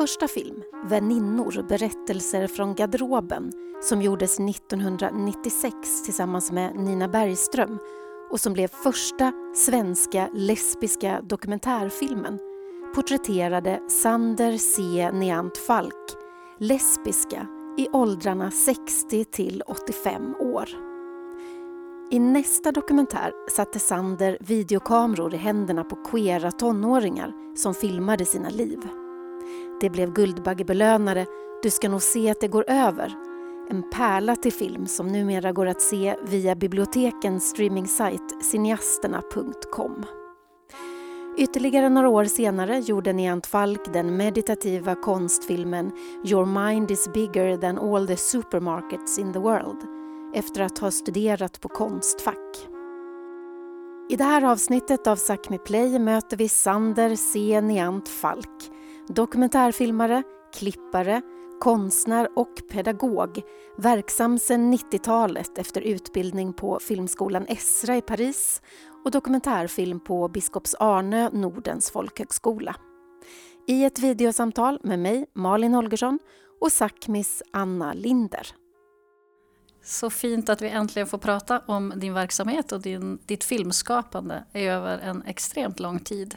första film, Väninnor berättelser från garderoben som gjordes 1996 tillsammans med Nina Bergström och som blev första svenska lesbiska dokumentärfilmen porträtterade Sander C. Neant Falk lesbiska i åldrarna 60 till 85 år. I nästa dokumentär satte Sander videokameror i händerna på queera tonåringar som filmade sina liv. Det blev Guldbaggebelönare Du ska nog se att det går över. En pärla till film som numera går att se via bibliotekens streamingsajt cineasterna.com. Ytterligare några år senare gjorde Neant Falk den meditativa konstfilmen Your mind is bigger than all the supermarkets in the world efter att ha studerat på Konstfack. I det här avsnittet av Sápmi Play möter vi Sander C. Neant Falk dokumentärfilmare, klippare, konstnär och pedagog verksam sedan 90-talet efter utbildning på Filmskolan Esra i Paris och dokumentärfilm på Biskops Arnö, Nordens folkhögskola. I ett videosamtal med mig, Malin Holgersson och Sakmis Anna Linder. Så fint att vi äntligen får prata om din verksamhet och din, ditt filmskapande över en extremt lång tid.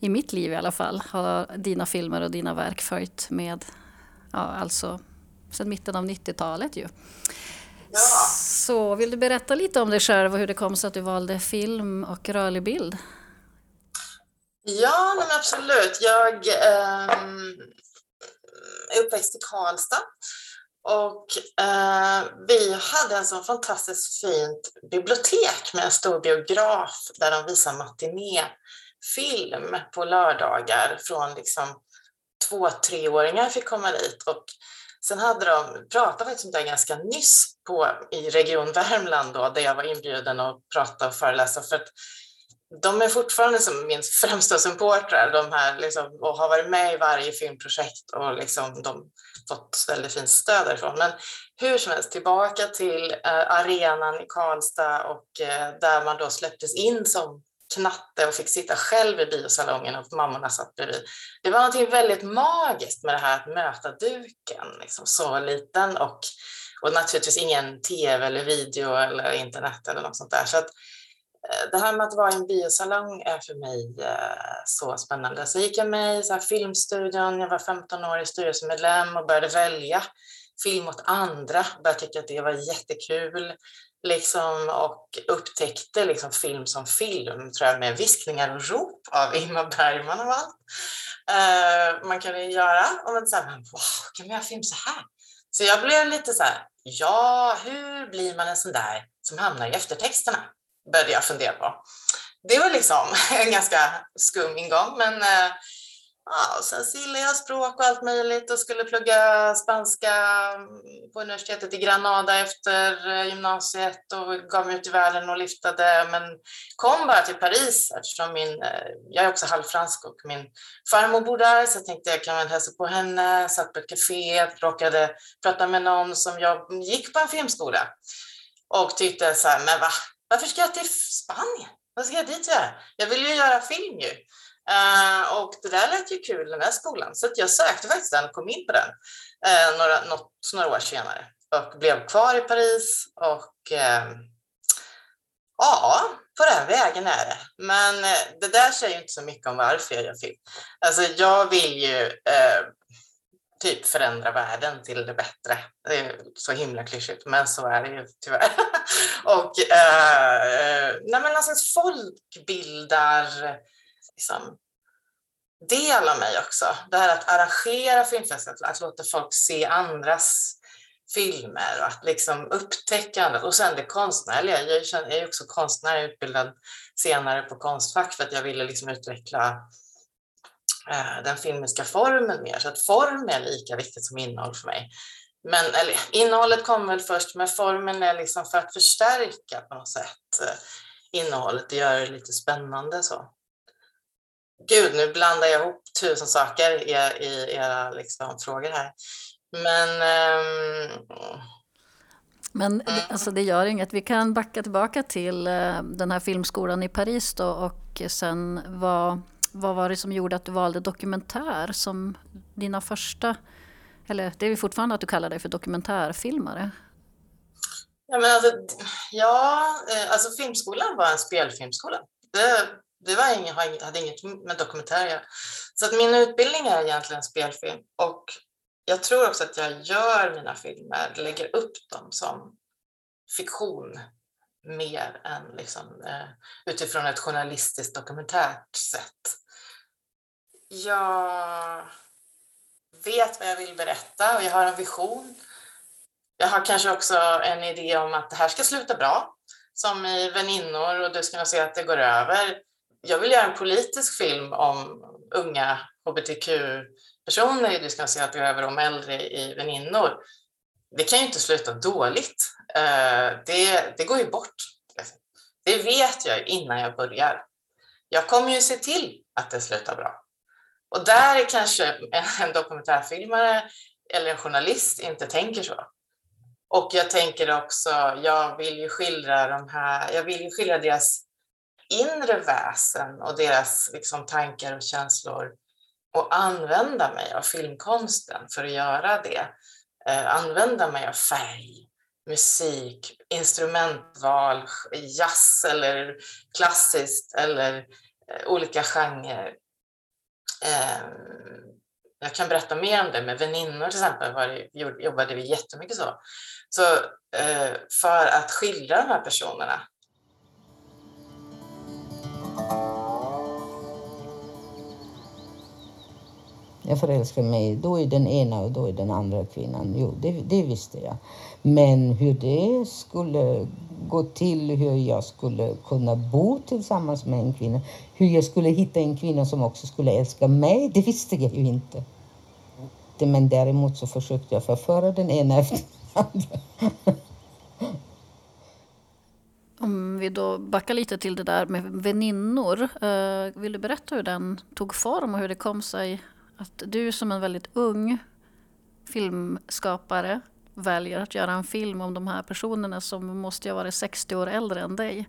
I mitt liv i alla fall har dina filmer och dina verk följt med, ja, alltså sedan mitten av 90-talet ju. Ja. Så vill du berätta lite om dig själv och hur det kom sig att du valde film och rörlig bild? Ja, men absolut. Jag eh, är uppväxt i Karlstad och eh, vi hade en sån fantastiskt fint bibliotek med en stor biograf där de visar film på lördagar från liksom två, treåringar fick komma dit. Och sen hade de pratat faktiskt om det ganska nyss på, i Region Värmland då, där jag var inbjuden att prata och föreläsa. För att de är fortfarande som min främsta supportrar, de här liksom, och har varit med i varje filmprojekt och liksom, de fått väldigt fint stöd därifrån. Men hur som helst, tillbaka till eh, arenan i Karlstad och eh, där man då släpptes in som knatte och fick sitta själv i biosalongen och mammorna satt bredvid. Det var något väldigt magiskt med det här att möta duken, liksom, så liten och, och naturligtvis ingen tv eller video eller internet eller något sånt där. Så att, eh, det här med att vara i en biosalong är för mig eh, så spännande. Så gick jag med i så här filmstudion, jag var 15 år i styrelsemedlem och började välja film åt andra, började tycka att det var jättekul liksom, och upptäckte liksom, film som film, tror jag, med viskningar och rop av Ingmar Bergman och allt. Uh, man kan ju göra. Och man säger wow, kan man göra film så här? Så jag blev lite så här, ja, hur blir man en sån där som hamnar i eftertexterna? Började jag fundera på. Det var liksom en ganska skum ingång, men uh, Ja, och sen så gillade jag språk och allt möjligt och skulle plugga spanska på universitetet i Granada efter eh, gymnasiet och gav mig ut i världen och liftade men kom bara till Paris eftersom min, eh, jag är också halvfransk och min farmor bor där så jag tänkte jag kan väl hälsa på henne, satt på ett café, råkade prata med någon som jag gick på en filmskola och tyckte så här, men va, varför ska jag till Spanien? Vad ska jag dit göra? Jag vill ju göra film ju. Uh, och det där lät ju kul, den där skolan. Så jag sökte faktiskt den och kom in på den uh, några, något, några år senare och blev kvar i Paris och uh, ja, på den vägen är det. Men det där säger inte så mycket om varför jag gör film. Alltså jag vill ju typ förändra världen till det bättre. Det är så himla klyschigt, men så är det ju tyvärr. och eh, nej, men alltså folkbildar liksom, del av mig också. Det här att arrangera filmfestivaler, att låta folk se andras filmer och att liksom upptäcka andra. Och sen det konstnärliga. Jag är ju också konstnär, utbildad senare på Konstfack för att jag ville liksom utveckla eh, den filmiska formen mer. Så att form är lika viktigt som innehåll för mig. Men eller, innehållet kommer väl först, men formen är liksom för att förstärka på något sätt eh, innehållet och göra det lite spännande. så gud, nu blandar jag ihop tusen saker i, i era liksom, frågor här. Men... Um, men mm. alltså, det gör inget. Vi kan backa tillbaka till uh, den här filmskolan i Paris då och sen vad, vad var det som gjorde att du valde dokumentär som dina första, eller det är fortfarande att du kallar dig för dokumentärfilmare? Ja, men alltså, ja, eh, alltså filmskolan var en spelfilmskola. Det, det var ingen, hade inget med dokumentärer. Så att min utbildning är egentligen spelfilm och jag tror också att jag gör mina filmer, lägger upp dem som fiktion mer än liksom, eh, utifrån ett journalistiskt dokumentärt sätt. Jag vet vad jag vill berätta och jag har en vision. Jag har kanske också en idé om att det här ska sluta bra, som i Väninnor och du ska nog se att det går över. Jag vill göra en politisk film om unga hbtq-personer, du ska se att över om äldre i Väninnor. Det kan ju inte sluta dåligt. Eh, det, det går ju bort. Det vet jag innan jag börjar. Jag kommer ju se till att det slutar bra. Och där är kanske en dokumentärfilmare eller en journalist inte tänker så. Och jag tänker också, jag vill ju skildra de här, jag vill ju skildra deras inre väsen och deras liksom, tankar och känslor och använda mig av filmkonsten för att göra det. Eh, använda mig av färg, musik, instrumentval, jazz eller klassiskt eller eh, olika genrer. Eh, jag kan berätta mer om det. Med väninnor till exempel var det, jobbade vi jättemycket så. Så eh, för att skildra de här personerna. Jag förälskar mig då i den ena och då i den andra kvinnan. Jo, det, det visste jag. Men hur det skulle gå till, hur jag skulle kunna bo tillsammans med en kvinna, hur jag skulle hitta en kvinna som också skulle älska mig, det visste jag ju inte. Men däremot så försökte jag förföra den ena efter den andra. Om vi då backar lite till det där med väninnor. Eh, vill du berätta hur den tog form och hur det kom sig att du som en väldigt ung filmskapare väljer att göra en film om de här personerna som måste ha varit 60 år äldre än dig?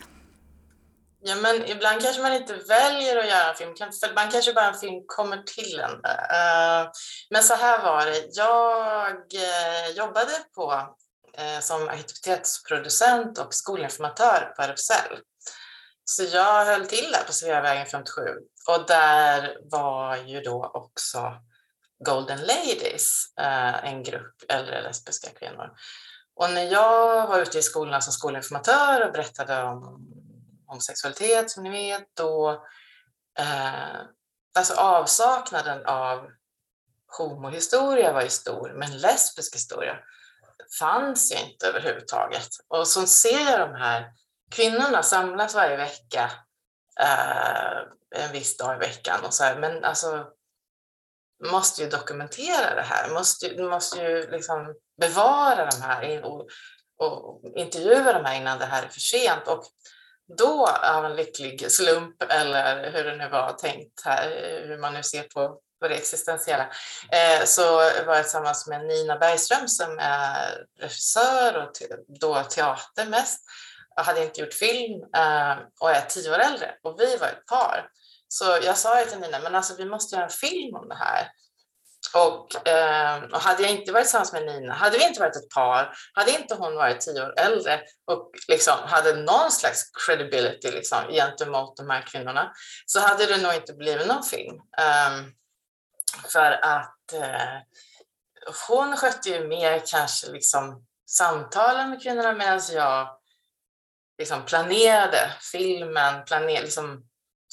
Ja, men ibland kanske man inte väljer att göra en film, ibland kanske bara en film kommer till en. Eh, men så här var det, jag eh, jobbade på eh, som aktivitetsproducent och skolinformatör på RFSL. Så jag höll till där på Sveavägen 57 och där var ju då också Golden Ladies, eh, en grupp äldre lesbiska kvinnor. Och när jag var ute i skolorna som skolinformatör och berättade om homosexualitet som ni vet, då eh, alltså avsaknaden av homohistoria var ju stor, men lesbisk historia fanns ju inte överhuvudtaget. Och så ser jag de här kvinnorna samlas varje vecka, eh, en viss dag i veckan och så här, men alltså måste ju dokumentera det här, måste, måste ju liksom bevara de här och, och intervjua de här innan det här är för sent. Och då av en lycklig slump eller hur det nu var tänkt här, hur man nu ser på, på det existentiella, eh, så var jag tillsammans med Nina Bergström som är regissör och te då teater mest. Jag hade inte gjort film eh, och är tio år äldre och vi var ett par. Så jag sa till Nina, men alltså vi måste göra en film om det här. Och, eh, och, hade jag inte varit tillsammans med Nina, hade vi inte varit ett par, hade inte hon varit tio år äldre och liksom hade någon slags credibility liksom, gentemot de här kvinnorna, så hade det nog inte blivit någon film. Ehm, för att eh, hon skötte ju mer kanske liksom samtalen med kvinnorna medan jag liksom planerade filmen, planer, liksom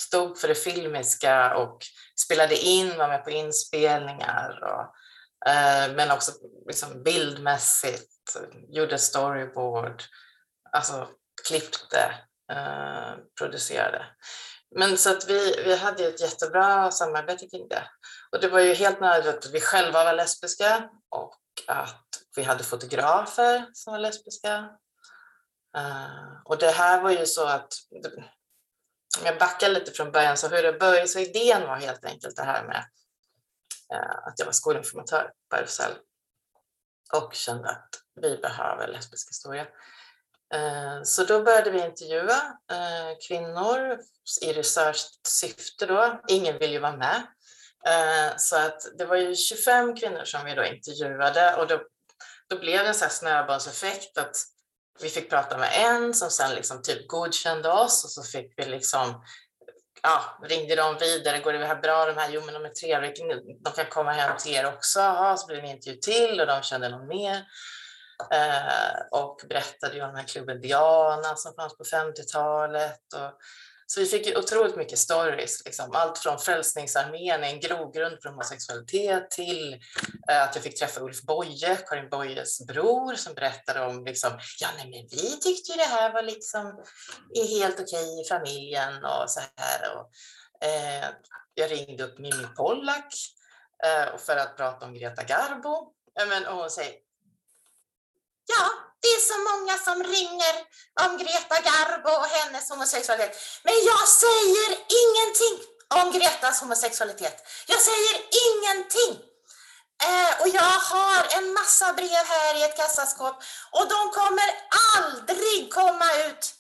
stod för det filmiska och spelade in, var med på inspelningar, och, eh, men också liksom bildmässigt, gjorde storyboard, alltså klippte, eh, producerade. Men så att vi, vi hade ett jättebra samarbete kring det. Och det var ju helt nödvändigt att vi själva var lesbiska och att vi hade fotografer som var lesbiska. Uh, och det här var ju så att Om jag backar lite från början, så hur det började, så idén var helt enkelt det här med eh, att jag var skolinformatör på RFSL och kände att vi behöver lesbisk historia. Eh, så då började vi intervjua kvinnor i researchsyfte då. Ingen vill ju vara med. Så att det var ju 25 kvinnor som vi då intervjuade och då, då blev det en sån snöbollseffekt att vi fick prata med en som sen liksom typ godkände oss och så fick vi liksom ja, ringde de vidare, går det här bra de här? Jo men de är trevliga, de kan komma hem till er också. Aha, så blev det en intervju till och de kände någon mer. Eh, och berättade ju om den här klubben Diana som fanns på 50-talet. Och, så vi fick ju otroligt mycket stories, liksom. allt från Frälsningsarmén, en grogrund för homosexualitet, till eh, att jag fick träffa Ulf Boye, Karin Boyes bror, som berättade om liksom, ja nej men vi tyckte ju det här var liksom helt okej i familjen och så här. Och, eh, jag ringde upp Mimmi Pollak eh, för att prata om Greta Garbo. Men, och hon säger, Ja, det är så många som ringer om Greta Garbo och hennes homosexualitet. Men jag säger ingenting om Gretas homosexualitet. Jag säger ingenting. Eh, och jag har en massa brev här i ett kassaskåp och de kommer aldrig komma ut.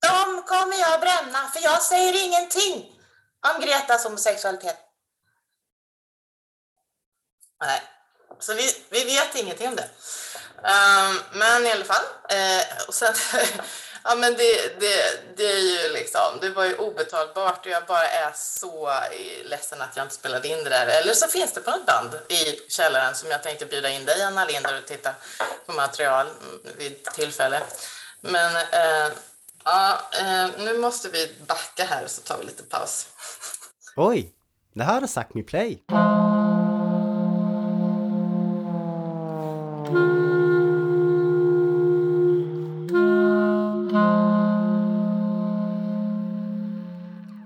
De kommer jag bränna för jag säger ingenting om Gretas homosexualitet. Nej, så vi, vi vet ingenting om det. Um, men i alla fall. Uh, och sen, ja, men det, det, det, är ju liksom, det var ju obetalbart och jag bara är så ledsen att jag inte spelade in det där. Eller så finns det på något band i källaren som jag tänkte bjuda in dig, Anna Linder, och titta på material vid tillfälle. Men uh, ja, uh, nu måste vi backa här så tar vi lite paus. Oj, det här är Sápmi Play.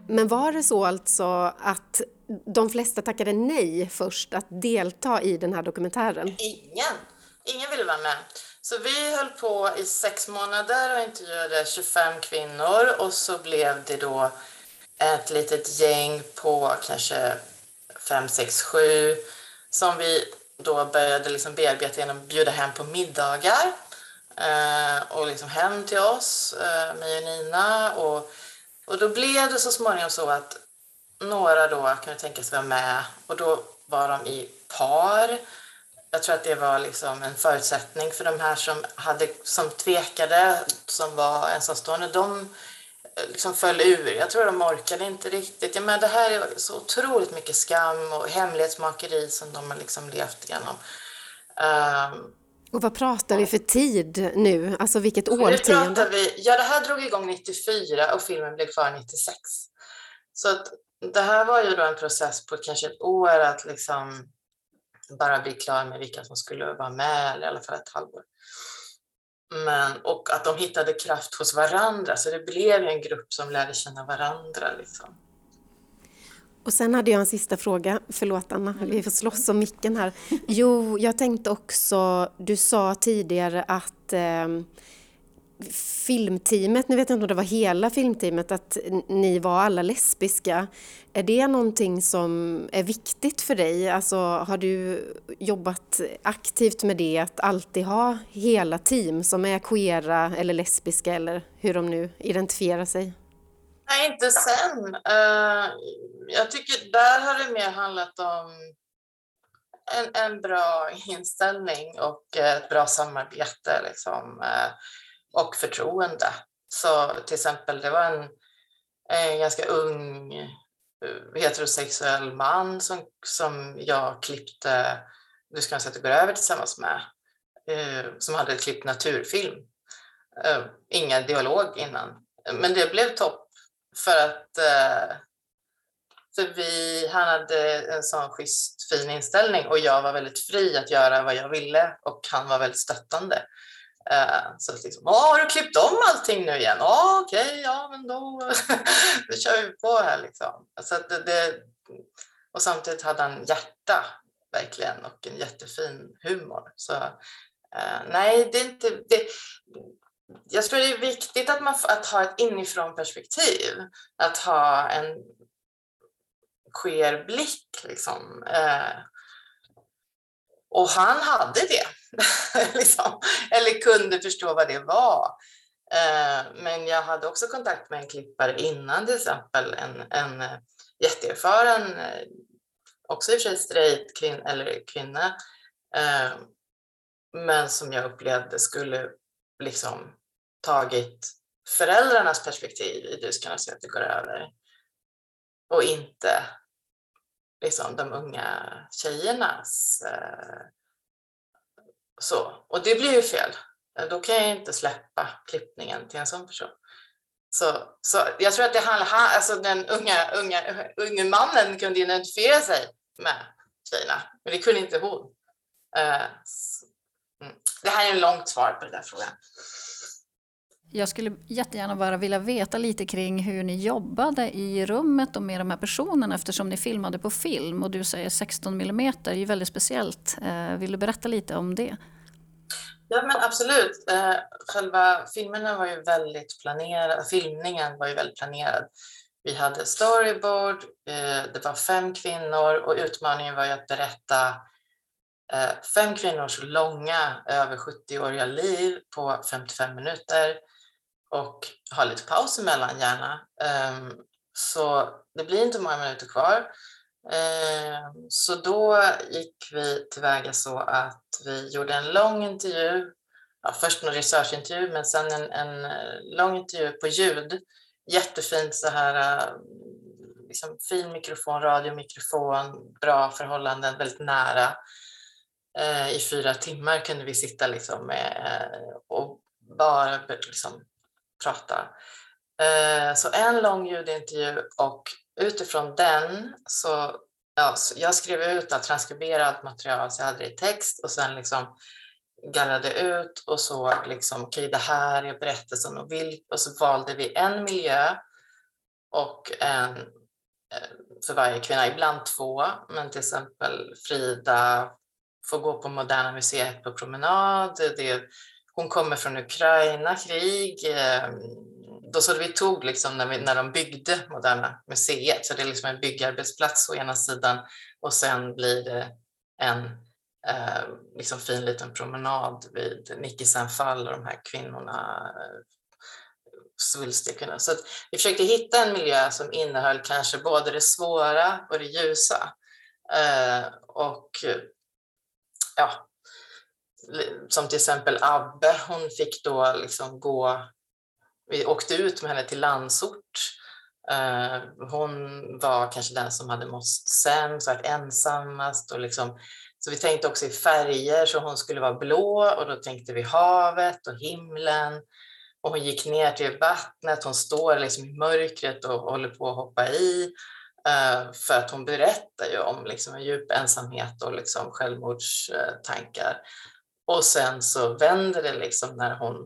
Men var det så alltså att de flesta tackade nej först att delta i den här dokumentären? Ingen! Ingen ville vara med. Så vi höll på i sex månader och intervjuade 25 kvinnor och så blev det då ett litet gäng på kanske 5, 6, 7 som vi då började liksom bearbeta genom att bjuda hem på middagar eh, och liksom hem till oss, eh, mig och Nina. Och och då blev det så småningom så att några då kunde tänka sig vara med och då var de i par. Jag tror att det var liksom en förutsättning för de här som, hade, som tvekade, som var ensamstående. De eh, liksom föll ur. Jag tror de orkade inte riktigt. Ja, men det här är så otroligt mycket skam och hemlighetsmakeri som de har liksom levt igenom. Um, och vad pratar vi för tid nu? Alltså vilket årtionde? Vi, ja, det här drog igång 94 och filmen blev klar 96. Så att det här var ju då en process på kanske ett år att liksom bara bli klar med vilka som skulle vara med, eller i alla fall ett halvår. Men, och att de hittade kraft hos varandra, så det blev en grupp som lärde känna varandra. Liksom. Och sen hade jag en sista fråga. Förlåt Anna, vi får slåss om micken här. Jo, jag tänkte också, du sa tidigare att eh, filmteamet, nu vet jag inte om det var hela filmteamet, att ni var alla lesbiska. Är det någonting som är viktigt för dig? Alltså har du jobbat aktivt med det, att alltid ha hela team som är queera eller lesbiska eller hur de nu identifierar sig? Nej, inte sen. Uh, jag tycker där har det mer handlat om en, en bra inställning och ett bra samarbete liksom, eh, och förtroende. Så till exempel, det var en, en ganska ung eh, heterosexuell man som, som jag klippte Du ska sätta gå över tillsammans med, som hade klippt naturfilm. ingen dialog innan. Men det blev topp för att eh, för vi, han hade en sån schysst fin inställning och jag var väldigt fri att göra vad jag ville och han var väldigt stöttande. Eh, så liksom, har du klippt om allting nu igen? Ja, okej, okay, ja men då, då kör vi på här liksom. Så att det, det, och samtidigt hade han hjärta verkligen och en jättefin humor. Så eh, nej, det är inte, det, jag tror det är viktigt att, man, att ha ett inifrån perspektiv. Att ha en queer blick. Liksom. Eh, och han hade det, liksom. eller kunde förstå vad det var. Eh, men jag hade också kontakt med en klippare innan till exempel, en, en eh, jätteerfaren, eh, också i och för sig straight kvin eller kvinna, eh, men som jag upplevde skulle liksom tagit föräldrarnas perspektiv i Du ska se att det går över och inte liksom de unga tjejernas. Eh, så. Och det blir ju fel. Då kan jag inte släppa klippningen till en sån person. Så, så jag tror att det handlar, alltså den unga, unga, unga mannen kunde identifiera sig med tjejerna, men det kunde inte hon. Eh, mm. Det här är en långt svar på den där frågan. Jag skulle jättegärna bara vilja veta lite kring hur ni jobbade i rummet och med de här personerna eftersom ni filmade på film och du säger 16 mm, det är ju väldigt speciellt. Eh, vill du berätta lite om det? Ja men absolut. Eh, själva filmerna var ju väldigt planerad, filmningen var ju väldigt planerad. Vi hade storyboard, eh, det var fem kvinnor och utmaningen var ju att berätta fem kvinnors långa, över 70-åriga liv på 55 minuter och ha lite paus emellan gärna. Ehm, så det blir inte många minuter kvar. Ehm, så då gick vi tillväga så att vi gjorde en lång intervju. Ja, först en researchintervju men sen en, en eh, lång intervju på ljud. Jättefint så här eh, liksom fin mikrofon, radiomikrofon, bra förhållanden, väldigt nära. Eh, I fyra timmar kunde vi sitta liksom med, och bara liksom prata. Eh, så en lång ljudintervju och utifrån den så, ja, så jag skrev ut allt transkriberat material så jag hade det i text och sen liksom gallrade ut och såg liksom okej okay, det här är berättelsen och, vill, och så valde vi en miljö och en eh, för varje kvinna, ibland två, men till exempel Frida får gå på Moderna Museet på promenad. Det hon kommer från Ukraina, krig. Ehm, då så vi tog liksom när, vi, när de byggde Moderna Museet, så det är liksom en byggarbetsplats å ena sidan och sen blir det en eh, liksom fin liten promenad vid Nikisenfall och de här kvinnorna eh, svulstiga Så vi försökte hitta en miljö som innehöll kanske både det svåra och det ljusa. Eh, och ja, som till exempel Abbe, hon fick då liksom gå, vi åkte ut med henne till Landsort. Eh, hon var kanske den som hade mått sämst, varit ensammast och liksom, så vi tänkte också i färger, så hon skulle vara blå och då tänkte vi havet och himlen. Och hon gick ner till vattnet, hon står liksom i mörkret och håller på att hoppa i. Eh, för att hon berättar ju om liksom en djup ensamhet och liksom självmordstankar. Och sen så vänder det liksom när hon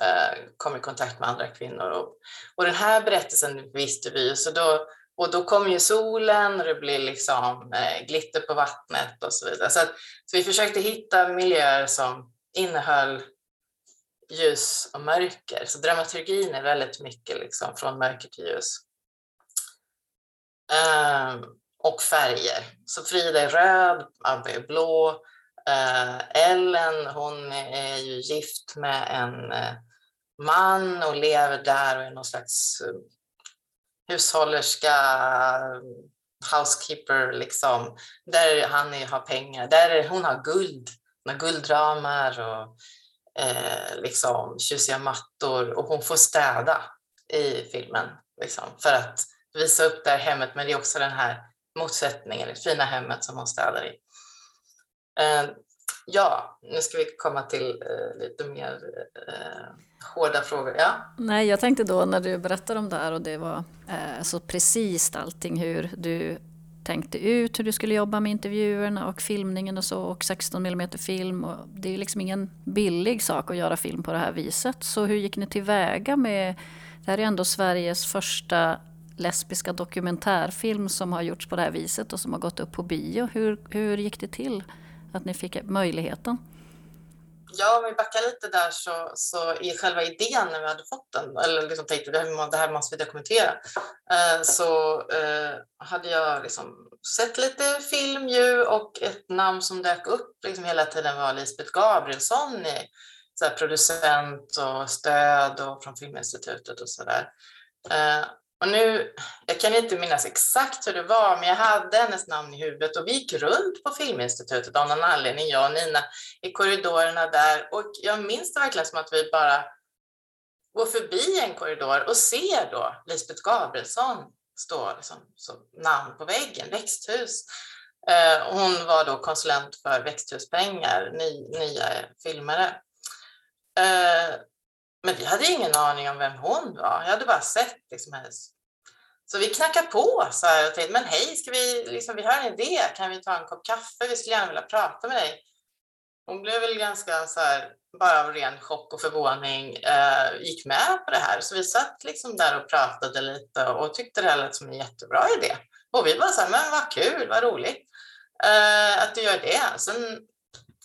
eh, kommer i kontakt med andra kvinnor. Och, och den här berättelsen visste vi ju, så då, och då kommer ju solen och det blir liksom eh, glitter på vattnet och så vidare. Så, att, så vi försökte hitta miljöer som innehöll ljus och mörker. Så dramaturgin är väldigt mycket liksom från mörker till ljus. Ehm, och färger. Så Frida är röd, Abbe är blå, Eh, Ellen hon är ju gift med en eh, man och lever där och är någon slags eh, hushållerska, eh, housekeeper liksom. Där han är, har pengar, där är, hon har guld, hon har guldramar och eh, liksom tjusiga mattor och hon får städa i filmen liksom, för att visa upp det här hemmet men det är också den här motsättningen, det fina hemmet som hon städar i. Eh, ja, nu ska vi komma till eh, lite mer eh, hårda frågor. Ja. Nej, jag tänkte då när du berättade om det här och det var eh, så precis allting hur du tänkte ut hur du skulle jobba med intervjuerna och filmningen och så och 16 mm film. Och det är liksom ingen billig sak att göra film på det här viset. Så hur gick ni tillväga med, det här är ändå Sveriges första lesbiska dokumentärfilm som har gjorts på det här viset och som har gått upp på bio. Hur, hur gick det till? Att ni fick möjligheten? Ja, om vi backar lite där så, så i själva idén när vi hade fått den, eller liksom tänkte det här, det här måste vi dokumentera, eh, så eh, hade jag liksom sett lite film ju och ett namn som dök upp liksom hela tiden var Lisbeth Gabrielsson i så här, producent och stöd och från Filminstitutet och sådär. Eh, och nu, jag kan inte minnas exakt hur det var, men jag hade hennes namn i huvudet och vi gick runt på Filminstitutet av någon anledning, jag och Nina, i korridorerna där. Och jag minns det verkligen som att vi bara går förbi en korridor och ser då Lisbeth Gabrielsson stå liksom, som namn på väggen, växthus. Eh, hon var då konsulent för växthuspengar, ny, nya filmare. Eh, men vi hade ingen aning om vem hon var. Jag hade bara sett liksom hennes... Så vi knackade på så här och tänkte, men hej, ska vi, liksom, vi har en idé, kan vi ta en kopp kaffe? Vi skulle gärna vilja prata med dig. Hon blev väl ganska så här, bara av ren chock och förvåning, eh, gick med på det här. Så vi satt liksom där och pratade lite och tyckte det här lät som en jättebra idé. Och vi bara så här, men vad kul, vad roligt eh, att du gör det. Sen,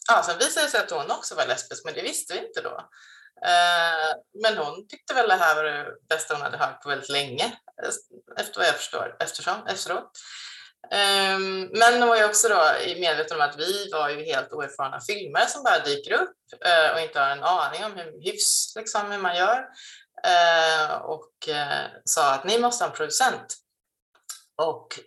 ja, sen visade det sig att hon också var lesbisk, men det visste vi inte då. Eh, men hon tyckte väl det här var det bästa hon hade hört på väldigt länge, eh, efter vad jag förstår, eftersom, efteråt. Ehm, men hon var ju också då medveten om att vi var ju helt oerfarna filmare som bara dyker upp eh, och inte har en aning om hur hyfs, liksom, hur man gör. Och sa att ni måste ha en producent. Och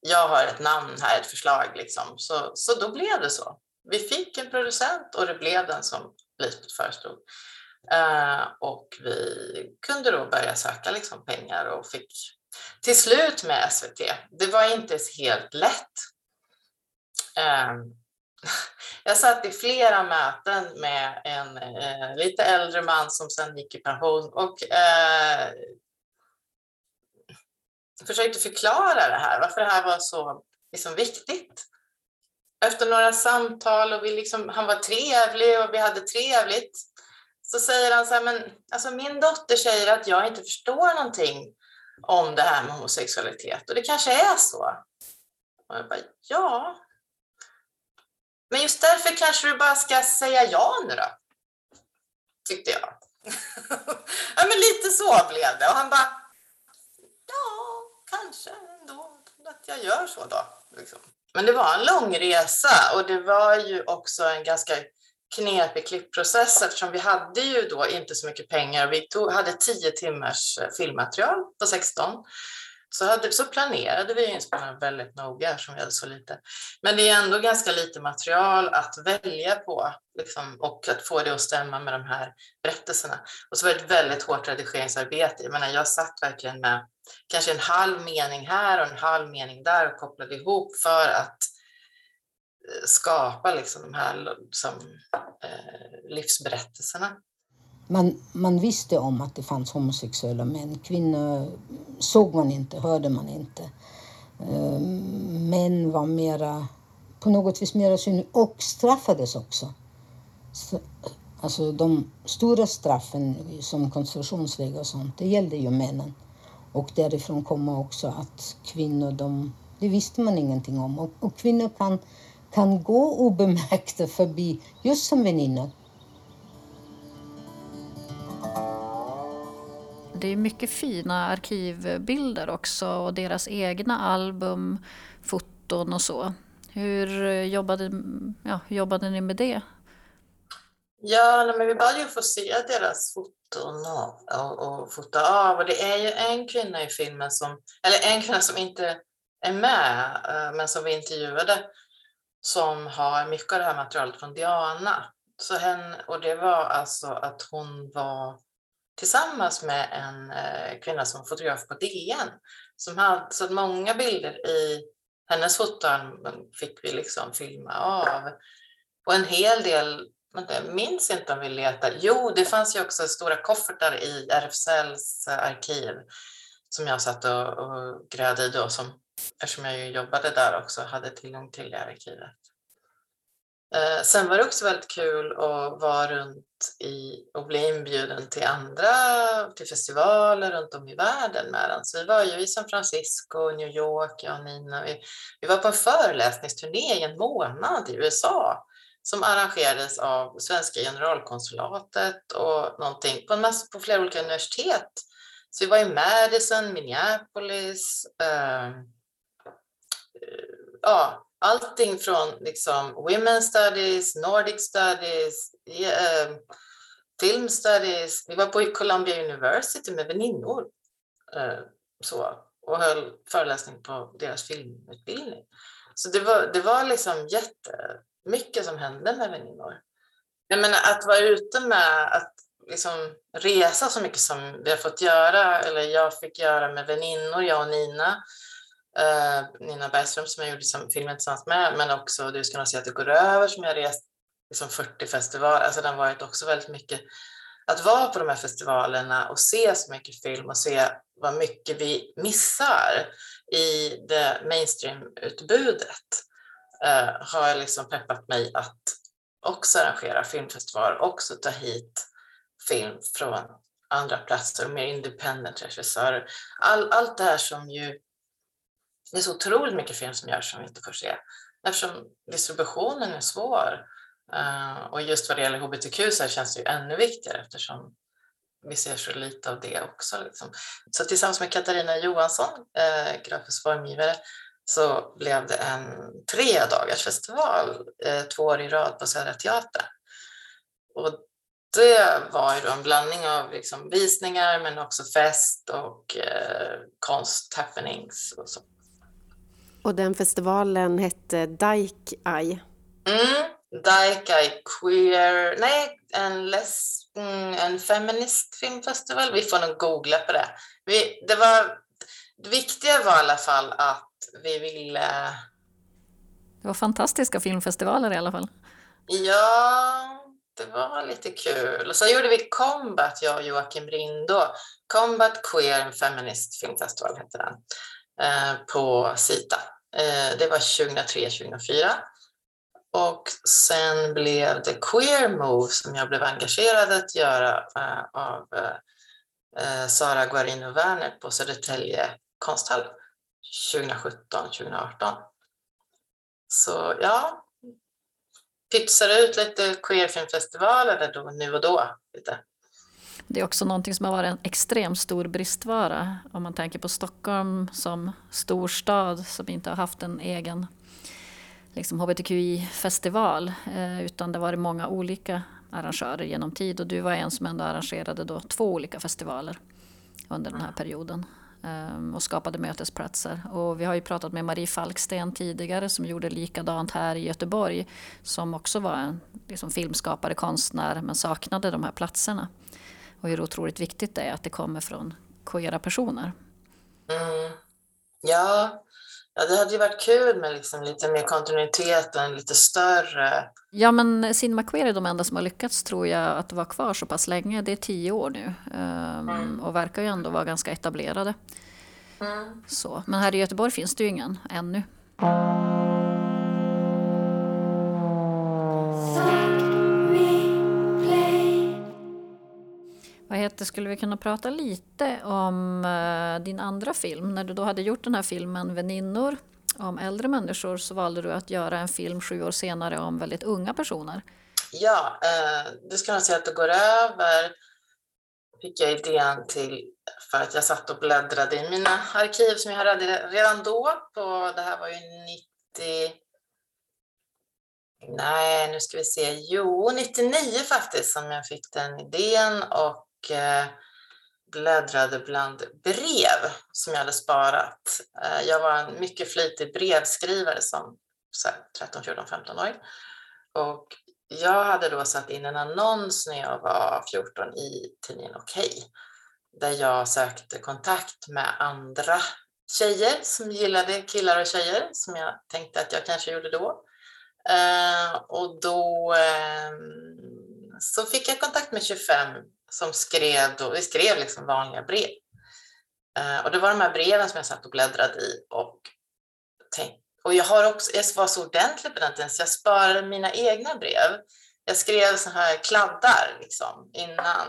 jag har ett namn här, ett förslag liksom. Så, så då blev det så. Vi fick en producent och det blev den som Lisbeth förestod. Uh, eh, och vi kunde då börja söka liksom pengar och fick till slut med SVT. Det var inte helt lätt. Uh, jag satt i flera möten med en uh, lite äldre man som sen gick i pension och försökte förklara det här, varför det här var så liksom, viktigt efter några samtal och vi liksom, han var trevlig och vi hade trevligt. Så säger han så här, men alltså min dotter säger att jag inte förstår någonting om det här med homosexualitet och det kanske är så. Och jag bara, ja. Men just därför kanske du bara ska säga ja nu då. Tyckte jag. ja men lite så blev det och han bara, ja kanske ändå att jag gör så då. Liksom. Men det var en lång resa och det var ju också en ganska knepig klippprocess eftersom vi hade ju då inte så mycket pengar. Vi tog, hade 10 timmars eh, filmmaterial på 16. Så, hade, så planerade vi inspelningen väldigt noga eftersom vi hade så lite. Men det är ändå ganska lite material att välja på liksom, och att få det att stämma med de här berättelserna. Och så var det ett väldigt hårt redigeringsarbete. Jag menar, jag satt verkligen med kanske en halv mening här och en halv mening där och kopplade ihop för att eh, skapa liksom de här liksom, eh, livsberättelserna. Man, man visste om att det fanns homosexuella män. Kvinnor såg man inte, hörde man inte. Eh, män var mera, på något vis mera synliga och straffades också. Alltså de stora straffen som koncentrationsläger och sånt, det gällde ju männen. Och därifrån kommer också att kvinnor, de, det visste man ingenting om. Och, och kvinnor kan, kan gå obemärkta förbi, just som väninnor. Det är mycket fina arkivbilder också och deras egna album, foton och så. Hur eh, jobbade, ja, hur jobbade ni med det? Ja, men vi bad ju få se deras foton och, och, och fota av. Och det är ju en kvinna i filmen som, eller en kvinna som inte är med, eh, men som vi intervjuade, som har mycket av det här materialet från Diana. Så hen, och det var alltså att hon var tillsammans med en eh, kvinna som fotograf på DN. Som hade, så många bilder i hennes foton fick vi liksom filma av. Och en hel del jag minns inte om vi letade. Jo, det fanns ju också stora koffertar i RFSLs eh, arkiv som jag satt och, och grävde i då, som, eftersom jag ju jobbade där också hade tillgång till det arkivet. Eh, sen var det också väldigt kul att vara runt i, och bli inbjuden till andra till festivaler runt om i världen med den. Så vi var ju i San Francisco, New York, jag och Nina. Vi, vi var på en föreläsningsturné i en månad i USA som arrangerades av svenska generalkonsulatet och någonting på, en massa, på flera olika universitet. Så vi var i Madison, Minneapolis, eh, eh ja, allting från liksom women's studies, Nordic studies, eh, eh, film studies. Vi var på Columbia University med väninnor eh, så, och höll föreläsning på deras filmutbildning. Så det var, det var liksom jättemycket som hände med väninnor. Jag menar att vara ute med att liksom resa så mycket som vi har fått göra, eller jag fick göra med väninnor, jag och Nina, Eh, Nina Bergström som jag gjorde som filmen tillsammans med, men också Du ska nog se att det går över som jag rest liksom 40 festivaler. Alltså det har varit också väldigt mycket att vara på de här festivalerna och se så mycket film och se vad mycket vi missar i det mainstream-utbudet uh, har liksom peppat mig att också arrangera filmfestivaler, också ta hit film från andra platser, mer independent regissörer. All, allt det här som ju det är så otroligt mycket film som görs som vi inte får se eftersom distributionen är svår. Eh, och just vad det gäller hbtq så känns det ju ännu viktigare eftersom vi ser så lite av det också. Liksom. Så tillsammans med Katarina Johansson, eh, grafisk formgivare, så blev det en tre dagars festival eh, två år i rad på Södra Teatern. Och det var ju en blandning av liksom visningar men också fest och eh, konst, happenings och så. Och den festivalen hette Dyke Eye. Mm, Dyke Eye Queer, nej, en, les, mm, en feminist filmfestival. Vi får nog googla på det. Vi, det, var, det viktiga var i alla fall att vi ville... Det var fantastiska filmfestivaler i alla fall. Ja, det var lite kul. Och så gjorde vi Combat, jag och Joakim Rindå. Combat Queer Feminist Filmfestival hette den, eh, på Sita. Eh, det var 2003-2004. Och sen blev det Queer Move som jag blev engagerad att göra eh, av eh, Sara Guarino Werner på Södertälje konsthall 2017-2018. Så ja, pytsade ut lite queerfilmfestivaler då, nu och då. Lite. Det är också någonting som har varit en extremt stor bristvara. Om man tänker på Stockholm som storstad som inte har haft en egen liksom hbtqi-festival eh, utan det har varit många olika arrangörer genom tid. Och du var en som ändå arrangerade då två olika festivaler under den här perioden ehm, och skapade mötesplatser. Och vi har ju pratat med Marie Falksten tidigare som gjorde likadant här i Göteborg som också var en liksom filmskapare, konstnär men saknade de här platserna och hur otroligt viktigt det är att det kommer från queera personer. Mm. Ja. ja, det hade ju varit kul med liksom lite mer kontinuitet och en lite större... Ja, men Cinema Queer är de enda som har lyckats tror jag att vara kvar så pass länge. Det är tio år nu um, mm. och verkar ju ändå vara ganska etablerade. Mm. Så. Men här i Göteborg finns det ju ingen ännu. Peter, skulle vi kunna prata lite om eh, din andra film? När du då hade gjort den här filmen Väninnor om äldre människor så valde du att göra en film sju år senare om väldigt unga personer. Ja, uh, det ska jag säga att det går över fick jag idén till för att jag satt och bläddrade i mina arkiv som jag hade redan då. På, det här var ju 90... Nej, nu ska vi se. Jo, 99 faktiskt som jag fick den idén och bläddrade bland brev som jag hade sparat. Eh, jag var en mycket flitig brevskrivare som 13, 14, 15-åring. Och jag hade då satt in en annons när jag var 14 i tidningen Okej, där jag sökte kontakt med andra tjejer som gillade killar och tjejer, som jag tänkte att jag kanske gjorde då. Eh, och då ehm, så fick jag kontakt med 25 som skrev, då, vi skrev liksom vanliga brev. Eh, och det var de här breven som jag satt och bläddrade i och tänkte, och jag, har också, jag var så ordentlig på den tiden så jag sparade mina egna brev. Jag skrev så här kladdar liksom innan.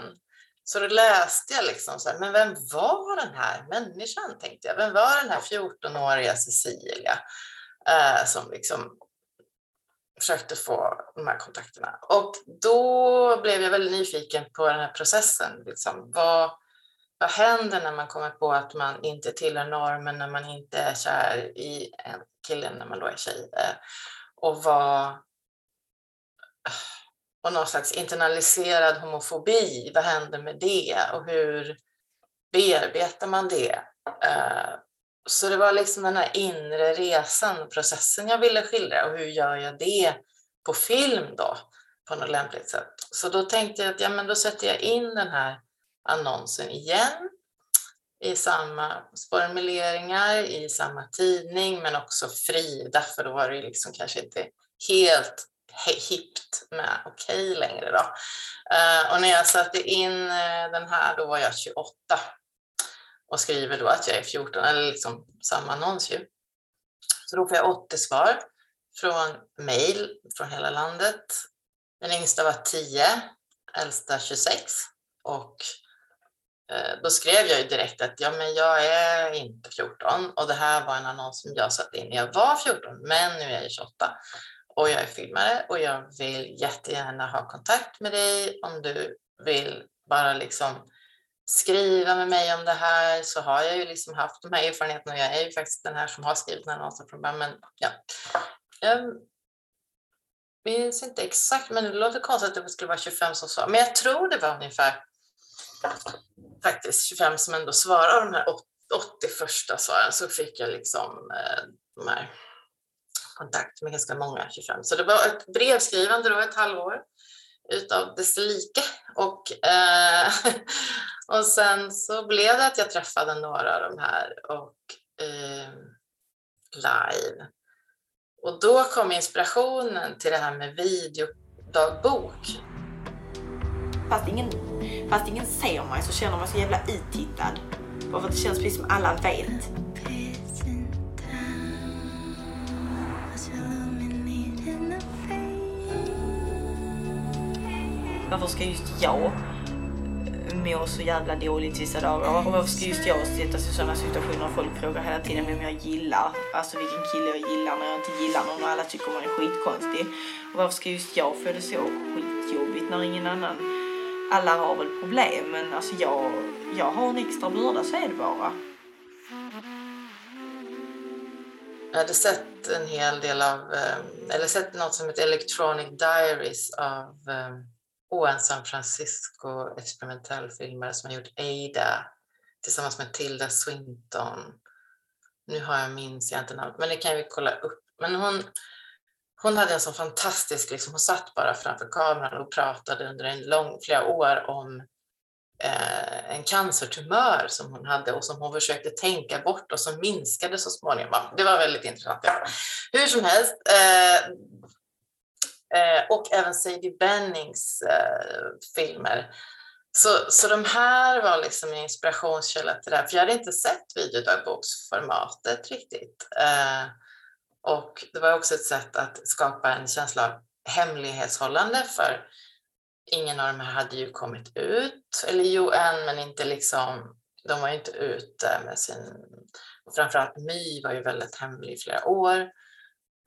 Så då läste jag liksom så här, men vem var den här människan tänkte jag. Vem var den här 14-åriga Cecilia? Eh, som liksom försökte få de här kontakterna. Och då blev jag väldigt nyfiken på den här processen. Liksom, vad, vad händer när man kommer på att man inte tillhör normen, när man inte är kär i en kille när man då är tjej? Eh, och vad... Eh, och någon slags internaliserad homofobi, vad händer med det och hur bearbetar man det? Eh, så det var liksom den här inre resan, processen jag ville skildra och hur gör jag det på film då på något lämpligt sätt. Så då tänkte jag att ja, men då sätter jag in den här annonsen igen i samma formuleringar, i samma tidning men också Frida för då var det liksom kanske inte helt hippt med okej okay längre då. Eh, och när jag satte in eh, den här då var jag 28 och skriver då att jag är 14, eller liksom samma annons ju. Så då får jag 80 svar från mail från hela landet. Den yngsta var 10, äldsta 26 och eh, då skrev jag ju direkt att ja, men jag är inte 14 och det här var en annons som jag satte in när jag var 14, men nu är jag 28 och jag är filmare och jag vill jättegärna ha kontakt med dig om du vill bara liksom skriva med mig om det här så har jag ju liksom haft de här erfarenheterna och jag är ju faktiskt den här som har skrivit den här annonsen från början. Men ja, ehm, jag minns inte exakt, men det låter konstigt att det skulle vara 25 som svarade. Men jag tror det var ungefär faktiskt 25 som ändå svarade de här 80 första svaren så fick jag liksom eh, de här kontakt med ganska många 25. Så det var ett brevskrivande då ett halvår utav dess like. Och, eh, och sen så blev det att jag träffade några av de här och eh, live. Och då kom inspirationen till det här med videodagbok. Fast ingen, fast ingen ser mig så känner man mig så jävla itittad. Bara för att det känns precis som alla vet. Varför ska just jag må så jävla dåligt vissa dagar? Och varför ska just jag sättas i sådana situationer och folk frågar hela tiden vem jag gillar? Alltså vilken kille jag gillar när jag inte gillar någon och alla tycker man är skitkonstig. Och varför ska just jag få det så skitjobbigt när ingen annan... Alla har väl problem men alltså jag, jag har en extra börda så är det bara. Jag hade sett en hel del av, eh, eller sett något som heter Electronic Diaries av eh, och en San Francisco experimentellfilmare som har gjort Ada tillsammans med Tilda Swinton. Nu har jag minns jag inte namnet, men det kan vi kolla upp. Men hon, hon hade en sån fantastisk, liksom, hon satt bara framför kameran och pratade under en lång, flera år om eh, en cancertumör som hon hade och som hon försökte tänka bort och som minskade så småningom. Det var väldigt intressant. Hur som helst, eh, Eh, och även Sadie Bennings eh, filmer. Så, så de här var liksom en inspirationskälla till det här, för jag hade inte sett videodagboksformatet riktigt. Eh, och det var också ett sätt att skapa en känsla av hemlighetshållande för ingen av de här hade ju kommit ut, eller jo en men inte liksom, de var ju inte ute med sin, framförallt My var ju väldigt hemlig i flera år.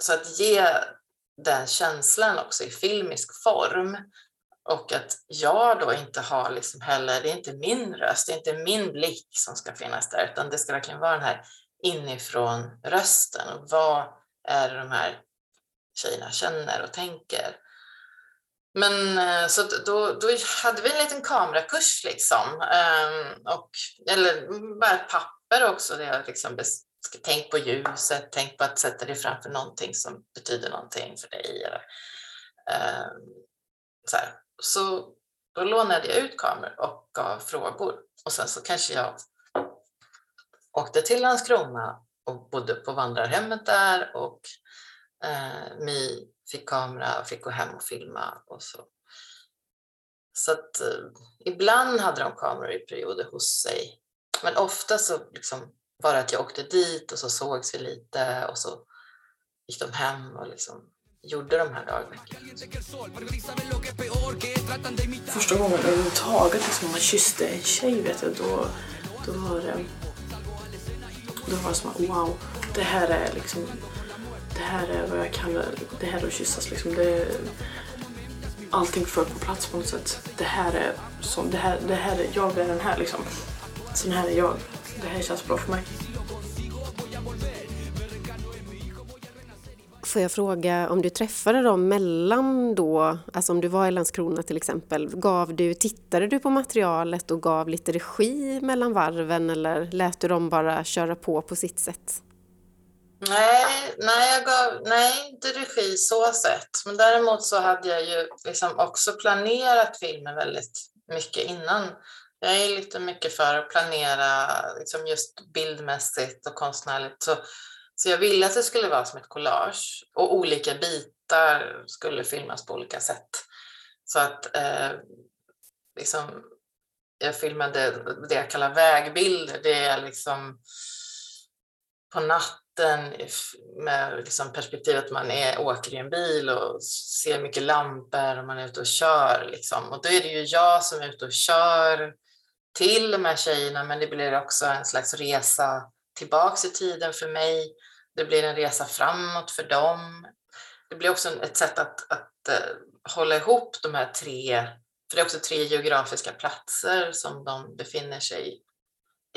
Så att ge den känslan också i filmisk form. Och att jag då inte har liksom heller, det är inte min röst, det är inte min blick som ska finnas där, utan det ska verkligen vara den här inifrån rösten. Och vad är det de här tjejerna känner och tänker? Men eh, så då, då hade vi en liten kamerakurs liksom. Ehm, och, eller bara ett papper också där jag liksom tänk på ljuset, tänk på att sätta dig framför någonting som betyder någonting för dig. Eller, ehm, så, här. så då lånade jag ut kameror och gav frågor och sen så kanske jag åkte till Landskrona och bodde på vandrarhemmet där och eh, Mi fick kamera och fick gå hem och filma och så. Så att eh, ibland hade de kameror i perioder hos sig, men ofta så liksom bara att jag åkte dit och så sågs vi lite och så gick de hem och liksom gjorde de här dagarna. Första gången överhuvudtaget liksom man kysste en tjej vet jag, då, då var det då var det som wow, det här är liksom det det här är vad jag kallar det här att kyssas. Liksom. Det, allting föll på plats på något sätt. Det här är som, det här, det här är, jag är den här liksom. Sån här är jag. Det här känns bra för mig. Får jag fråga om du träffade dem mellan då, alltså om du var i Landskrona till exempel, gav du, tittade du på materialet och gav lite regi mellan varven eller lät du dem bara köra på på sitt sätt? Nej, nej, jag gav, nej, inte regi så sett. Men däremot så hade jag ju liksom också planerat filmen väldigt mycket innan. Jag är lite mycket för att planera liksom just bildmässigt och konstnärligt. Så, så jag ville att det skulle vara som ett collage och olika bitar skulle filmas på olika sätt. Så att eh, liksom, jag filmade det jag kallar vägbilder. Det är liksom på natten med liksom perspektivet att man är, åker i en bil och ser mycket lampor och man är ute och kör. Liksom. Och då är det ju jag som är ute och kör till de här tjejerna men det blir också en slags resa tillbaks i tiden för mig. Det blir en resa framåt för dem. Det blir också ett sätt att, att uh, hålla ihop de här tre, för det är också tre geografiska platser som de befinner sig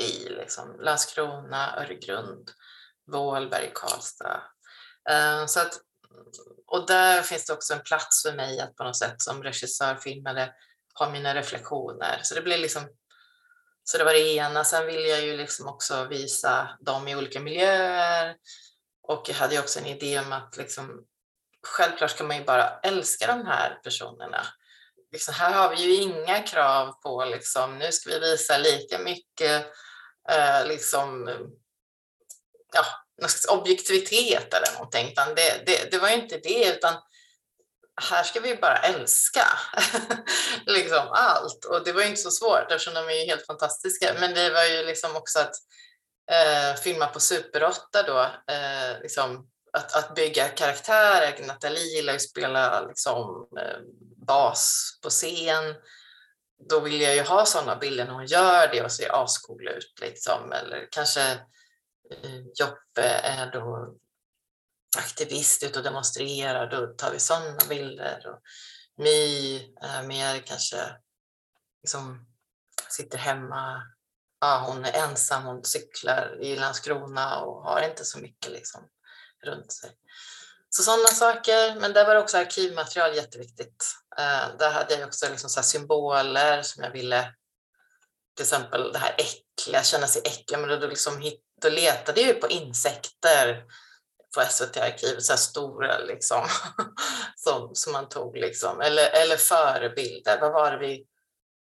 i, liksom Landskrona, Öregrund, Vålberg, Karlstad. Uh, så att, och där finns det också en plats för mig att på något sätt som regissör filmare, ha mina reflektioner. Så det blir liksom så det var det ena. Sen ville jag ju liksom också visa dem i olika miljöer. Och jag hade ju också en idé om att liksom, självklart ska man ju bara älska de här personerna. Liksom, här har vi ju inga krav på liksom, nu ska vi visa lika mycket eh, liksom, ja, objektivitet eller någonting. Utan det, det, det var ju inte det, utan här ska vi bara älska liksom allt. Och det var ju inte så svårt eftersom de är ju helt fantastiska. Men det var ju liksom också att eh, filma på Super 8 då, eh, liksom, att, att bygga karaktärer. Nathalie gillar ju att spela liksom, eh, bas på scen. Då vill jag ju ha sådana bilder när hon gör det och ser ascool ut. Liksom. Eller kanske eh, Joppe är då aktivist ute och demonstrerar, då tar vi sådana bilder. Och My är eh, mer kanske liksom sitter hemma. Ja, hon är ensam, hon cyklar i Landskrona och har inte så mycket liksom runt sig. Så sådana saker, men där var också arkivmaterial jätteviktigt. Eh, där hade jag också liksom så symboler som jag ville, till exempel det här äckliga, känna sig äcklig, men då, liksom, då letade jag ju på insekter på SVT-arkivet, så här stora liksom, som, som man tog. Liksom. Eller, eller förebilder. Vad var det vi,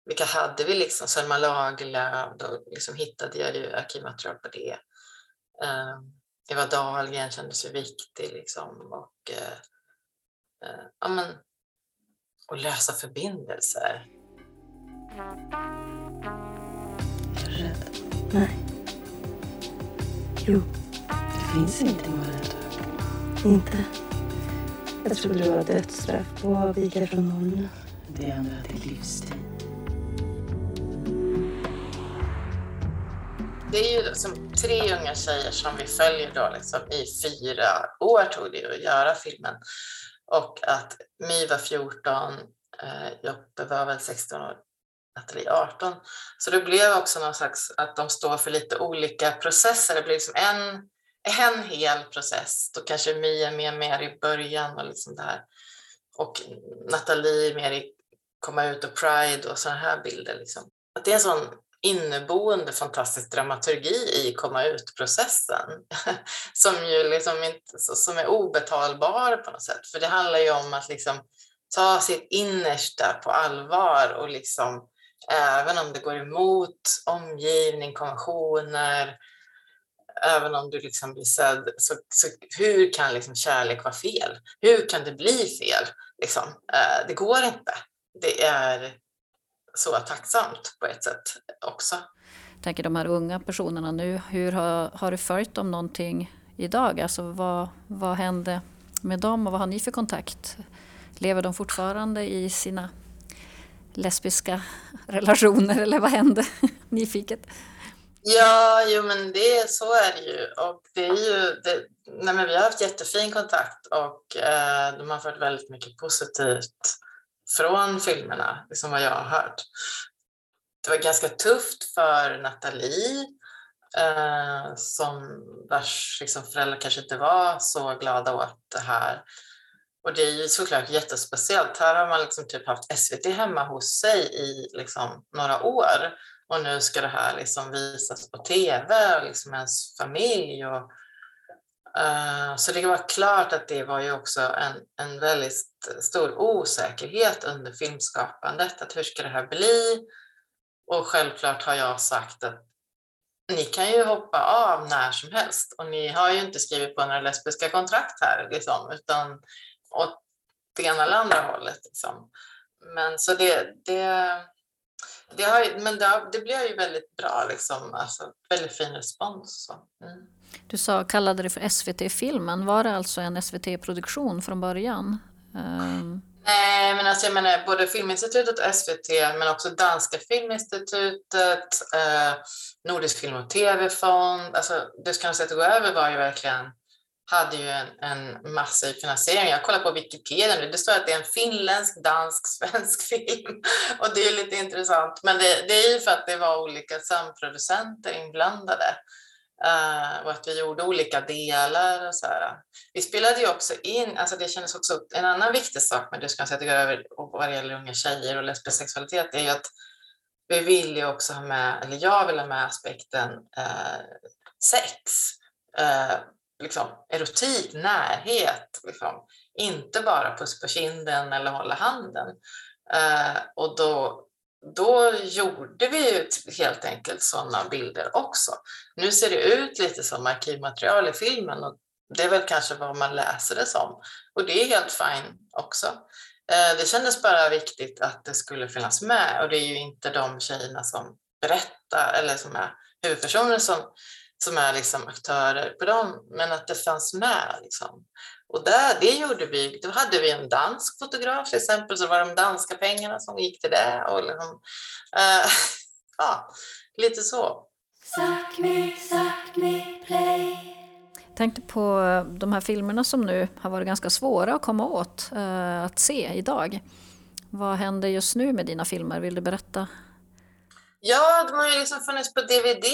vilka hade vi? liksom? Selma Lagerlöf, då liksom hittade jag ju arkivmaterial på det. Eh, Eva Dahlgren kändes ju viktig. Liksom, och, eh, eh, ja, men, och lösa förbindelser. Är du rädd? Nej. Jo. Det finns ingenting att inte. Jag trodde det var dödsstraff på avvikare från normen. Det ändrar till livstid. Det är ju liksom tre unga tjejer som vi följer då liksom i fyra år tog det att göra filmen. Och att My var 14, eh, Joppe var väl 16 år, Nathalie 18. Så det blev också någon slags att de står för lite olika processer. Det blev liksom en en hel process. Då kanske My är med mer i början och liksom det här. Och Nathalie mer i komma ut och Pride och sådana här bilder. Liksom. Att det är en sån inneboende fantastisk dramaturgi i komma ut-processen som ju liksom inte, som är obetalbar på något sätt. För det handlar ju om att liksom ta sitt innersta på allvar och liksom även om det går emot omgivning, konventioner, även om du liksom blir sedd, så, så hur kan liksom kärlek vara fel? Hur kan det bli fel? Liksom, eh, det går inte. Det är så tacksamt på ett sätt också. Jag tänker de här unga personerna nu, hur har, har du följt dem någonting idag? Alltså vad, vad hände med dem och vad har ni för kontakt? Lever de fortfarande i sina lesbiska relationer eller vad hände? Nyfiket. Ja, jo men det, så är det ju. Och det är ju det, nej, men vi har haft jättefin kontakt och eh, de har fått väldigt mycket positivt från filmerna, liksom vad jag har hört. Det var ganska tufft för Nathalie eh, som vars liksom, föräldrar kanske inte var så glada åt det här. Och det är ju såklart jättespeciellt. Här har man liksom typ haft SVT hemma hos sig i liksom några år och nu ska det här liksom visas på tv och liksom ens familj. Och, uh, så det var klart att det var ju också en, en väldigt stor osäkerhet under filmskapandet. Att hur ska det här bli? Och självklart har jag sagt att ni kan ju hoppa av när som helst och ni har ju inte skrivit på några lesbiska kontrakt här liksom, utan åt det ena eller andra hållet. Liksom. Men så det, det, det, har, men det, det blir ju väldigt bra, liksom. alltså, väldigt fin respons. Mm. Du sa, kallade det för SVT-filmen. Var det alltså en SVT-produktion från början? Um... Nej, men alltså jag menar både Filminstitutet och SVT, men också Danska Filminstitutet, eh, Nordisk Film och TV-fond. Alltså, det ska säga att gå över var ju verkligen hade ju en, en massiv finansiering. Jag kollar på Wikipedia nu, det står att det är en finländsk, dansk, svensk film. Och det är lite intressant. Men det, det är ju för att det var olika samproducenter inblandade. Uh, och att vi gjorde olika delar och så här. Vi spelade ju också in, alltså det kändes också, en annan viktig sak med Du ska säga över vad det gäller unga tjejer och lesbisk sexualitet är ju att vi vill ju också ha med, eller jag vill ha med aspekten uh, sex. Uh, liksom, erotik, närhet. Liksom. Inte bara puss på kinden eller hålla handen. Eh, och då, då gjorde vi ju helt enkelt sådana bilder också. Nu ser det ut lite som arkivmaterial i filmen och det är väl kanske vad man läser det som. Och det är helt fine också. Eh, det kändes bara viktigt att det skulle finnas med och det är ju inte de tjejerna som berättar eller som är huvudpersoner som som är liksom aktörer på dem, men att det fanns med. Liksom. Och där, det gjorde vi. Då hade vi en dansk fotograf till exempel, så var de danska pengarna som gick till det. Och liksom, äh, ja, lite så. tänkte på de här filmerna som nu har varit ganska svåra att komma åt äh, att se idag. Vad händer just nu med dina filmer? Vill du berätta? Ja, de har ju liksom funnits på DVD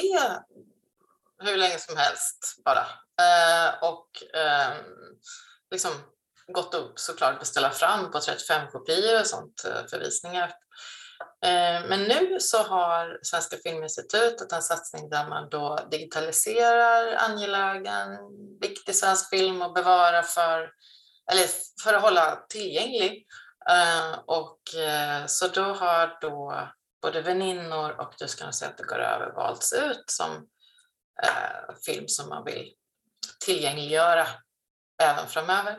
hur länge som helst bara. Eh, och eh, liksom gått upp såklart beställa fram på 35-kopior och sånt eh, för visningar. Eh, men nu så har Svenska Filminstitutet en satsning där man då digitaliserar angelägen, viktig svensk film och bevara för, eller för att hålla tillgänglig. Eh, och eh, så då har då både väninnor och Du ska nog säga att det går över valts ut som eh, film som man vill tillgängliggöra även framöver.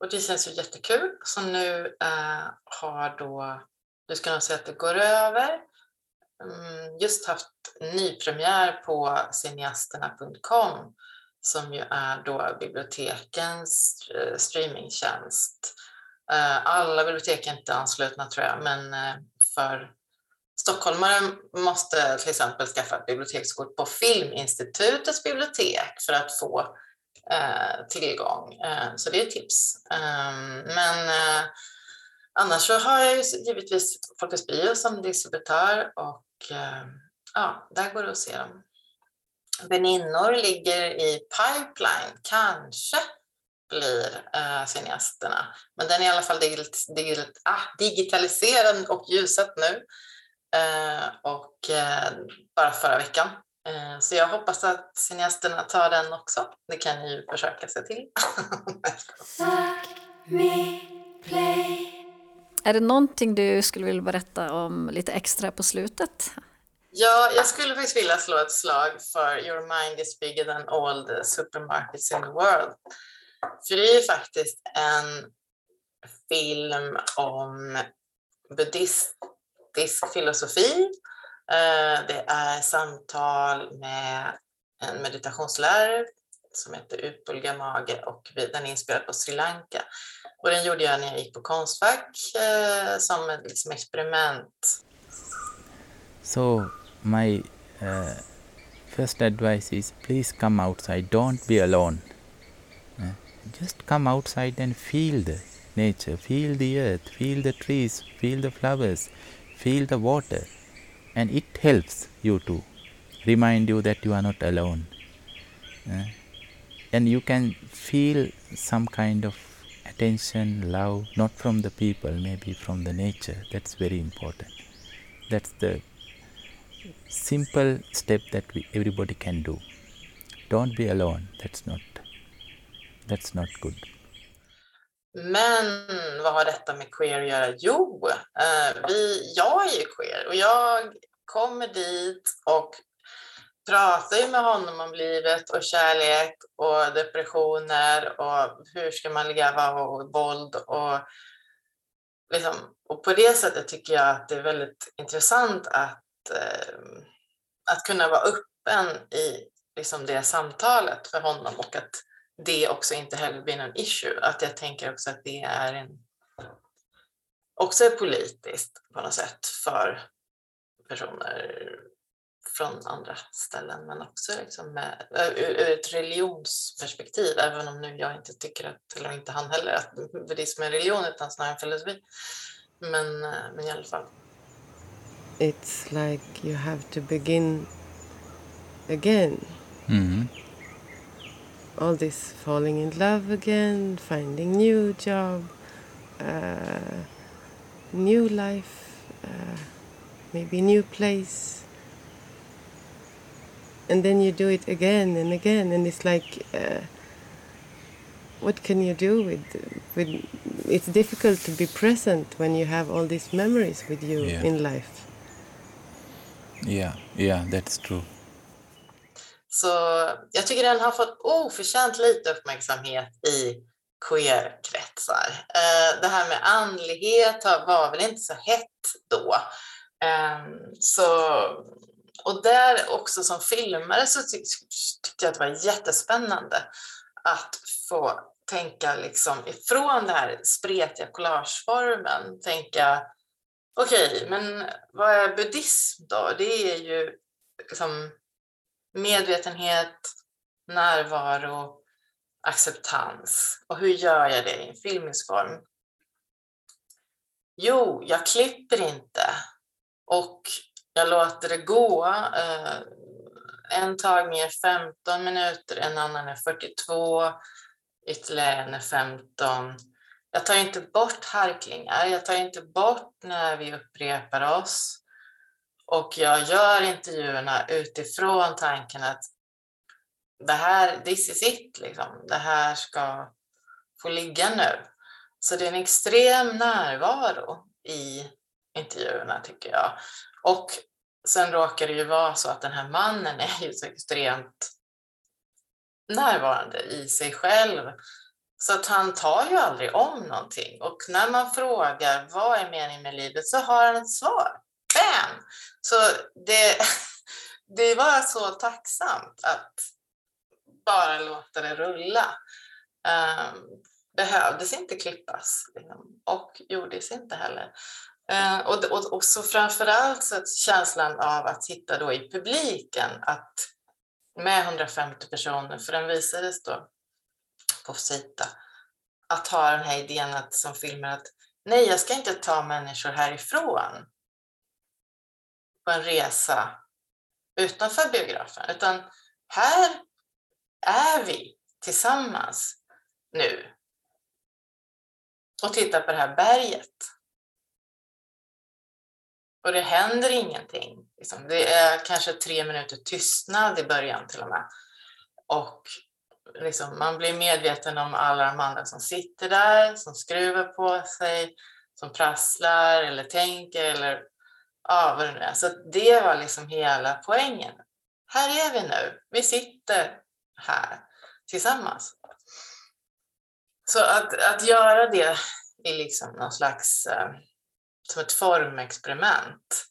Och det känns ju jättekul. Så nu eh, har då, nu ska jag säga att det går över, mm, just haft nypremiär på cineasterna.com som ju är då bibliotekens eh, streamingtjänst. Eh, alla bibliotek är inte anslutna tror jag, men eh, för Stockholmare måste till exempel skaffa ett bibliotekskort på Filminstitutets bibliotek för att få eh, tillgång. Eh, så det är ett tips. Eh, men eh, annars så har jag ju givetvis Folkets Bio som distributör och eh, ja, där går det att se dem. Väninnor ligger i pipeline, kanske blir eh, cineasterna. Men den är i alla fall ah, digitaliserad och ljusat nu. Eh, och eh, bara förra veckan. Eh, så jag hoppas att cineasterna tar den också. Det kan ni ju försöka se till. Är det någonting du skulle vilja berätta om lite extra på slutet? Ja, jag skulle faktiskt vilja slå ett slag för Your mind is bigger than all the supermarkets in the world. För det är ju faktiskt en film om buddhist buddhistisk filosofi. Eh, det är samtal med en meditationslärare som heter Utbulga Mage och den är inspelad på Sri Lanka. Och den gjorde jag när jag gick på Konstfack eh, som ett liksom experiment. So my uh, first advice is please come outside, don't be alone. Uh, just come outside and feel the nature, feel the earth, feel the trees, feel the flowers, feel the water, and it helps you to remind you that you are not alone. Uh, and you can feel some kind of attention, love, not from the people, maybe from the nature. That's very important. That's the simple step that we, everybody can do. Don't be alone. That's not. That's not good. Men vad har detta med queer att göra? Jo, eh, vi, jag är ju queer och jag kommer dit och pratar ju med honom om livet och kärlek och depressioner och hur ska man leva och våld och liksom, och på det sättet tycker jag att det är väldigt intressant att, eh, att kunna vara öppen i liksom det samtalet för honom och att det också inte heller blir någon issue. Att jag tänker också att det är en, också är politiskt på något sätt för personer från andra ställen men också liksom med, ur, ur ett religionsperspektiv även om nu jag inte tycker att, eller inte han heller, att buddhism är religion utan snarare en filosofi. Men, men i alla fall. It's like you have to begin again. Mm. All this falling in love again, finding new job, uh, new life, uh, maybe new place. And then you do it again and again, and it's like, uh, what can you do with, with? It's difficult to be present when you have all these memories with you Yeah. in life. Yeah, yeah, that's true. Så jag tycker den har fått oförtjänt lite uppmärksamhet i queerkretsar. Eh, det här med andlighet var väl inte så hett då. Ehm, så, och där också som filmare så tyckte jag att det var jättespännande att få tänka liksom ifrån den här spretiga collageformen, tänka okej, men vad är buddhism då? Det är ju liksom medvetenhet, närvaro, acceptans. Och hur gör jag det i en filmisk form? Jo, jag klipper inte och jag låter det gå. Eh, en tagning är 15 minuter, en annan är 42, ytterligare en är 15. Jag tar inte bort harklingar, jag tar inte bort när vi upprepar oss. Och jag gör intervjuerna utifrån tanken att det här, this is it, liksom. det här ska få ligga nu. Så det är en extrem närvaro i intervjuerna tycker jag. Och sen råkar det ju vara så att den här mannen är ju så extremt närvarande i sig själv. Så att han tar ju aldrig om någonting. Och när man frågar vad är meningen med livet så har han ett svar. Bam! Så det, det var så tacksamt att bara låta det rulla. Um, behövdes inte klippas liksom, och gjordes inte heller. Uh, och, och, och så framförallt så att känslan av att sitta då i publiken, att med 150 personer, för den visades då på Sita, att ha den här idén att, som filmer att nej, jag ska inte ta människor härifrån på en resa utanför biografen, utan här är vi tillsammans nu och tittar på det här berget. Och det händer ingenting. Liksom. Det är kanske tre minuter tystnad i början till och med. Och liksom, man blir medveten om alla de andra som sitter där, som skruvar på sig, som prasslar eller tänker eller ja, det. Så det var liksom hela poängen. Här är vi nu. Vi sitter här tillsammans. Så att, att göra det i liksom någon slags eh, som ett formexperiment.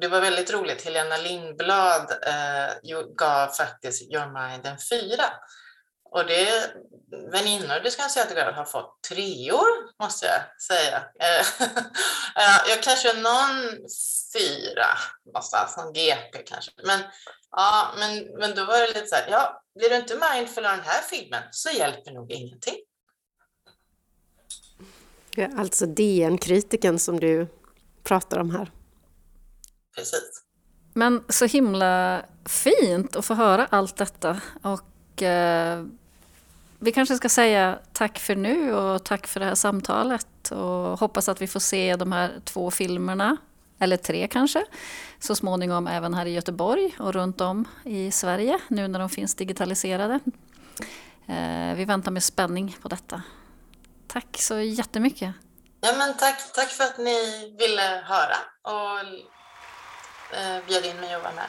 Det var väldigt roligt. Helena Lindblad eh, gav faktiskt Your Mind en fyra. Och det väninnor, det ska jag säga att jag har fått treor, måste jag säga. Eh, jag kanske någon fyra någonstans, någon GP kanske. Men, ja, men, men då var det lite så här, ja, blir du inte mindful av den här filmen så hjälper nog ingenting. Ja, alltså DN-kritiken som du pratar om här. Precis. Men så himla fint att få höra allt detta. Och eh, vi kanske ska säga tack för nu och tack för det här samtalet. Och hoppas att vi får se de här två filmerna, eller tre kanske, så småningom även här i Göteborg och runt om i Sverige, nu när de finns digitaliserade. Eh, vi väntar med spänning på detta. Tack så jättemycket. Ja, men tack, tack för att ni ville höra och eh, bjöd in mig att vara med.